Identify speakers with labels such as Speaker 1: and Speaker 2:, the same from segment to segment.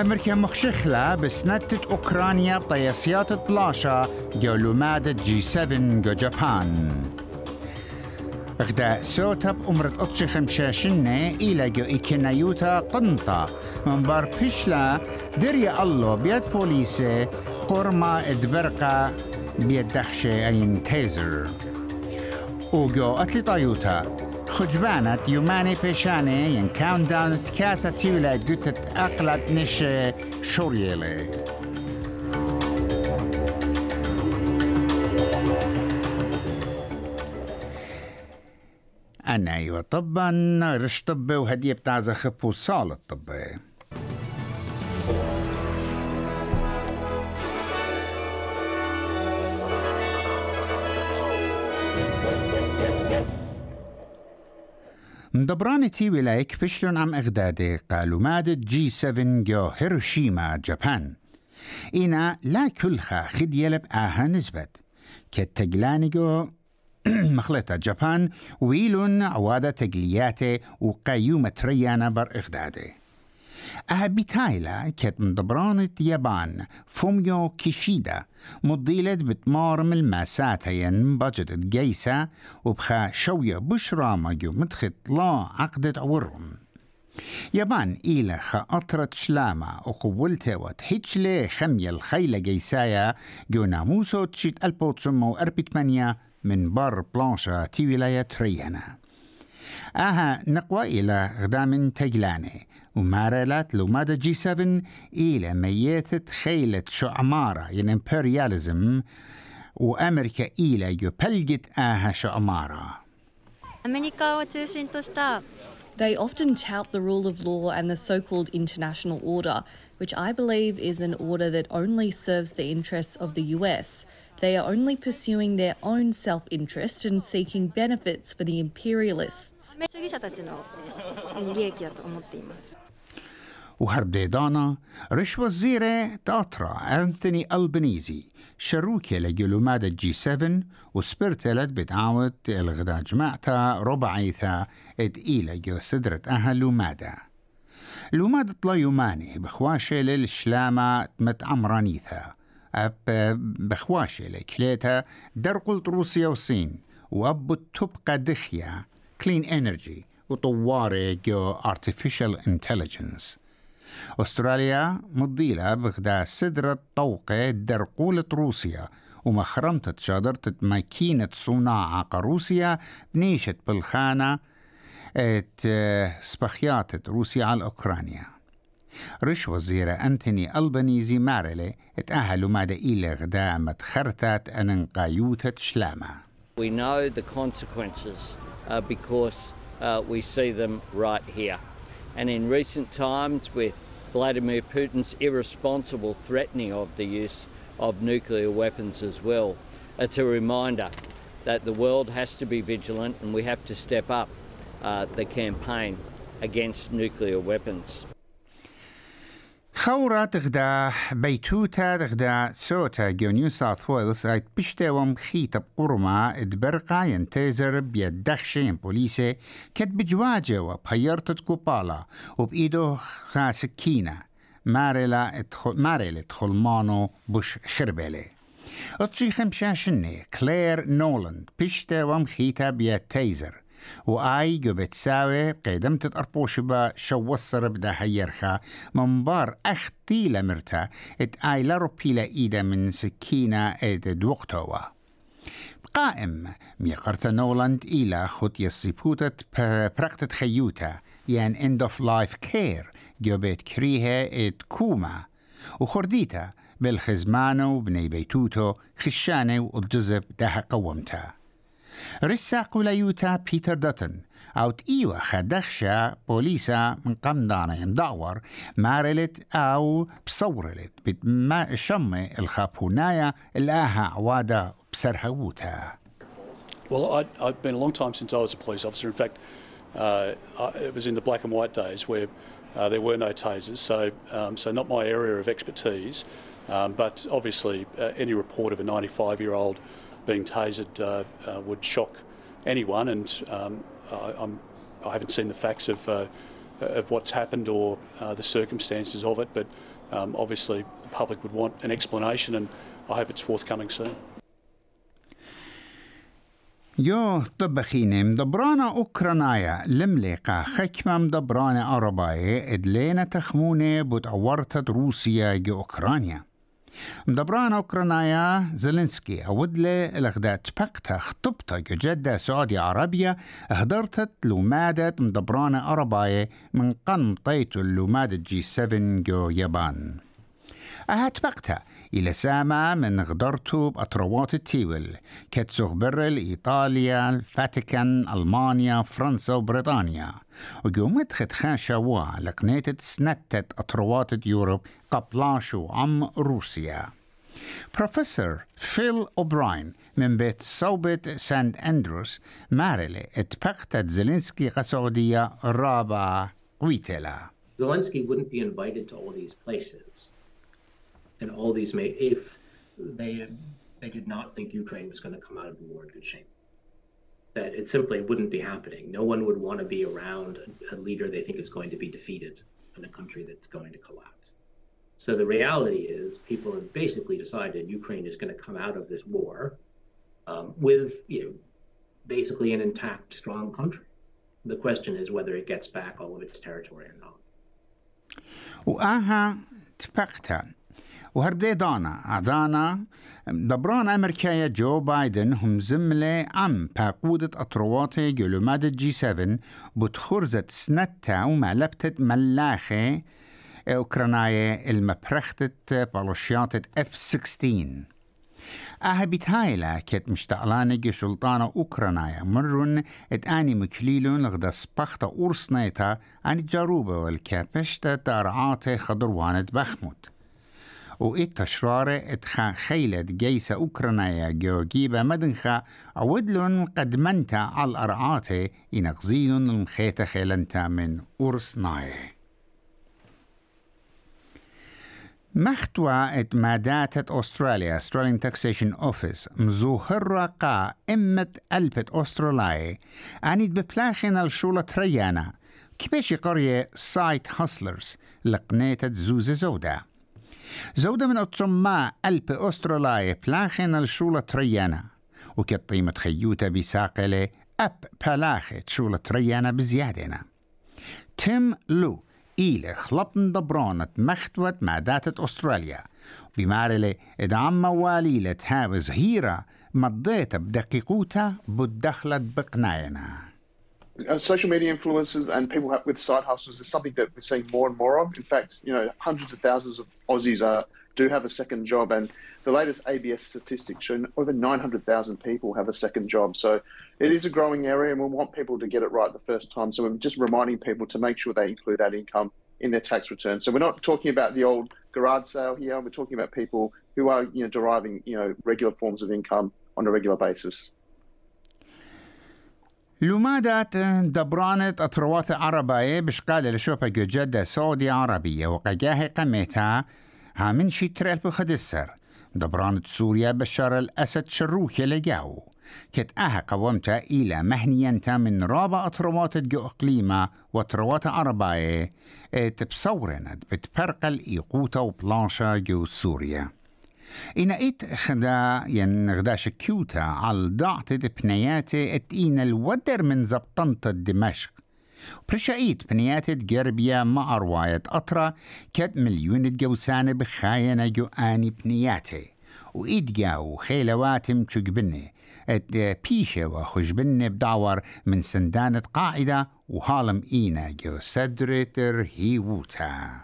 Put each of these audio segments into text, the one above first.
Speaker 1: أمريكا مخشخلة بسنتة أوكرانيا بطياسيات بلاشا جو مادة جي 7 جو جابان. غدا سوتب أمرت أطشي خمشاشنة إلى جو إيكينايوتا قنطة. من بار بيشلا دريا الله بيد بوليسي قرما ادبرقا بيد دخشة أين تيزر. وجو أتلي طيوتا خجبانت يوماني بيشاني ين كاون داون تكاسة تيولا دوتت أقلت نش شوريلي أنا أيوة طبعا رش طبي وهدية بتاع زخب وصال الطبي مدبراني تي ولايك فشلون عم اغدادي قالوا مادة جي 7 جو هيروشيما جابان إنا لا كلها خد يلب نسبت كتجلاني جو مخلطة جابان ويلون عوادة تقلياتي وقيومة ريانا بر إغدادي أها بتايلا كت مدبرانة يابان فوميو كيشيدا مضيلة بتمارم الماسات ين بجد جيسة وبخا شوية بشرى مجو مدخت لا عقدة عورم يابان إلى خاطرة شلامة وقولته وتحيتشلي خمية الخيلة جيسايا جو ناموسو تشيت ألبوتسمو أربيت مانيا من بار بلانشا تي ولاية ريانا آها نقوى إلى غدام تجلاني ومارلت لوماد الجي 7 إلى ميتة خيلة يعني إمبرياليزم وأمريكا إلى آها
Speaker 2: They often tout the rule of law and the so called international order, which I believe is an order that only serves the interests of the US. They are only pursuing their own self interest and seeking benefits for the imperialists.
Speaker 1: وهرب ديدانا رش وزيرة تأطرا أنثوني ألبنيزي شروكي لجلومادة جي 7 وسبرتلت بتعاود الغدا جماعتا ربعيثا إد إيلا جو سدرة أهل لومادة. لومادة طلا يوماني بخواشة للشلامة متعمرانيثا أب بخواشة لكليتا درقلت روسيا والصين وأبو تبقى دخيا كلين انرجي وطواري جو artificial intelligence. أستراليا مضيلة بغدا سدرة طوقة درقولة روسيا ومخرمتة شادرة ماكينة صناعة روسيا بنيشت بالخانة ات سبخياتة روسيا على أوكرانيا رش وزيرة أنتوني ألبانيزي مارلي اتأهلوا ماذا إلى غدا متخرتات أنقايوتة شلامة
Speaker 3: We know the consequences uh, because uh, we see them right here. And in recent times, with Vladimir Putin's irresponsible threatening of the use of nuclear weapons as well, it's a reminder that the world has to be vigilant and we have to step up uh, the campaign against nuclear weapons.
Speaker 1: خورة تغدا بيتوتا تغدا سوتا جو نيو ساوث ويلز ايت بشتاوم خيطة بقرما ادبرقا ينتزر بيدخش ين بوليسي كت بجواجة وبهيرتة كوبالا وبإيدو خا سكينة ماريلا ادخل ماريلا ادخل مانو بش خربلي اتشي خمشاشني كلير نولاند بشتاوم خيطة بيتيزر وآي جو بتساوي قيدمت أربوشبا شو وصر بدا هيرخا من بار أختي لمرتا إت آي لارو بيلا إيدا من سكينة اد دوقتوا. قائم ميقرت نولاند إلى خد يصيبوتة برقتة خيوتا. يان end of life care جو بيت كريها إت كوما. وخرديتا بالخزمانو بني بيتوتو خشاني وبجزب ده قومتا. رساق ليوتا بيتر داتن أو إيوة خدخشة بوليسا من قمدانا يمدعور مارلت أو بصورلت بما شمي الخابونايا الآها عوادة بسرهوتا
Speaker 4: Well, I'd, I'd been a long time since I was a police officer. In fact, uh, it was in the black and white days where uh, there were no tasers, so um, so not my area of expertise. Um, but obviously, uh, any report of a 95-year-old being tasered uh, uh, would shock anyone, and um, I, I'm, I haven't seen the facts of uh, of what's happened or uh, the circumstances of it, but um, obviously the public would want an explanation, and I hope it's forthcoming soon.
Speaker 1: يو طبخيني مدبرانا أوكرانايا لمليقا خكمة مدبرانا أرباية إدلينا تخمونة بتعورتت روسيا جو أوكرانيا مدبرانا أوكرانايا زيلينسكي أودلي الأغدات بقتا خطبتا جدة سعودية عربية هدرتت لومادة مدبرانا أرباية من قن طيتو لومادة جي 7 جو يابان أهات بقتا إلى سامة من غدرتو بأطروات التيول كتسوغ برل إيطاليا الفاتيكان ألمانيا فرنسا وبريطانيا. وقومت خدخاشا وا لقنيتت سنتت أطروات يوروب قبلاشو عم روسيا. بروفيسور فيل أوبراين من بيت صوبة سانت أندروس مارلي اتبقتت زيلينسكي قسعودية رابع ويتلا.
Speaker 5: Zelensky wouldn't be invited to all these places. and all these may if they they did not think Ukraine was going to come out of the war in good shape. That it simply wouldn't be happening. No one would want to be around a, a leader they think is going to be defeated in a country that's going to collapse. So the reality is, people have basically decided Ukraine is going to come out of this war um, with you know basically an intact, strong country. The question is whether it gets back all of its territory or not.
Speaker 1: وآها تبقتا وهربدي دانا أذانا دبران أمريكايا جو بايدن هم زملة عم باقودة أطرواتي جلوماد جي 7 بتخرزة سنتا ومعلبتة ملاخة أوكرانايا المبرختة بالوشياتة اف 16 أها بتهايلا كت مشتعلانة سلطانة أوكرانايا مرن اتاني مكليلون لغدا سبختا أورسنيتا عن الجاروبة والكابشتا تارعاتي خضروانة بخمود وإت تشرارة إتخا خيلة جيسة أوكرانيا جوجيبا مدنخا عودلون قدمنتا على الأرعاتي إنغزيلون المخيطة خيلنتا من أورسناي محتوى إت مادات أستراليا Australian Taxation Office مزوهر قا إمت ألبت أستراليا. أنيد ببلاخين الشولة تريانا. كيفاش قرية سايت هاسلرز لقنيتة زوزة زودا زودة من الطما ألب أستراليا بلاخين الشولة تريانا. وكطيمة خيوتا بساقلة أب بلاخة شولة تريانا بزيادنا تيم لو إيلة خلطن دبرانة مختوت معدات أستراليا. بمارلة إدعام مواليلة هاوز هيرا مضيت بدقيقوتا بدخلت بقناينا.
Speaker 6: Uh, social media influencers and people with side hustles is something that we're seeing more and more of. In fact, you know, hundreds of thousands of Aussies are, do have a second job, and the latest ABS statistics show over 900,000 people have a second job. So it is a growing area, and we want people to get it right the first time. So we're just reminding people to make sure they include that income in their tax return. So we're not talking about the old garage sale here. We're talking about people who are, you know, deriving, you know, regular forms of income on a regular basis.
Speaker 1: لمادات دبرانت أطروات عربية بشقال لشوفة جدة سعودية عربية وقجاه قميتها هامن شتر بخدسر دبرانت سوريا بشار الأسد شروكي لجاو. كت أها قومتا إلى مهنينتا من رابع أطروات جو إقليمة وطروات عربية. تبصورند بتبرقل إيقوتا وبلانشا جو سوريا. إن إت خدا ين غدا شكيوتا على ضعت بنياتي إت إين الودر من زبطنت دمشق برشايت بنيات جربيا مع رواية أطرا كد مليون جوسانة بخاينة جو آني بنياتي وإيد جاو خيلواتم تشقبني إت بيشة وخشبني بدعور من سندانة قاعدة وهالم إينا جو سدرتر هيوتا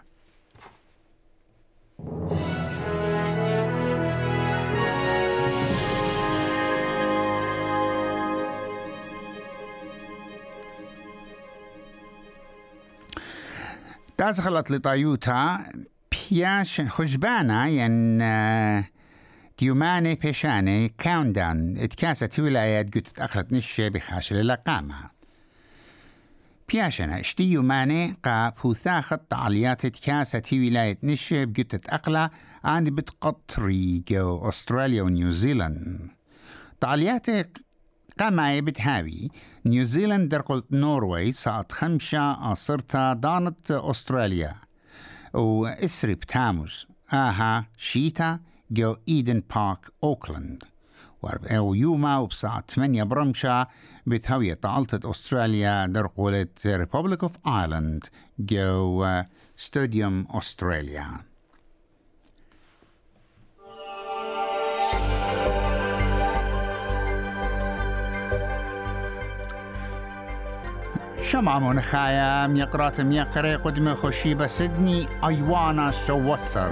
Speaker 1: دازخلت لطايوتا بياش خشبانا ين ديوماني بيشاني كاوندان اتكاسة ولايات قد تأخلت نشة بخاشل اللقامة بياشنا اشتي يوماني قا بوثاخت تعليات اتكاسة ولاية نشة بقد تتأقلى عن بتقطري جو أستراليا ونيوزيلاند تعليات قاماي بتهاوي. نيوزيلند درقلت نوروي ساعت خمسة أصرتا دانت أستراليا. وإسري بتاموز آها شيتا جو إيدن بارك أوكلاند. أو يوما وبساعة 8 برمشة بتهوية طالت أستراليا درقولة ريبوبليك أوف آيلاند جو ستاديوم أستراليا شمع منخايا ميقرات ميقري قدم خشيبة سيدني أيوانا شوصر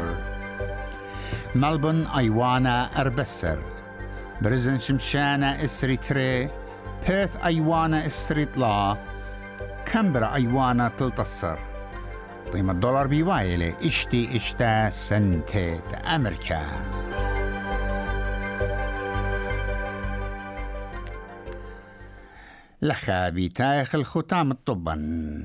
Speaker 1: ملبون أيوانا أربسر. برزن شمشانا إسري تري بيث أيوانا إسري طلا. أيوانا تلتصر؟ قيمة الدولار بيوايلة إشتي إشتا سنتات أمريكا. لخابي تايخ الختام الطبن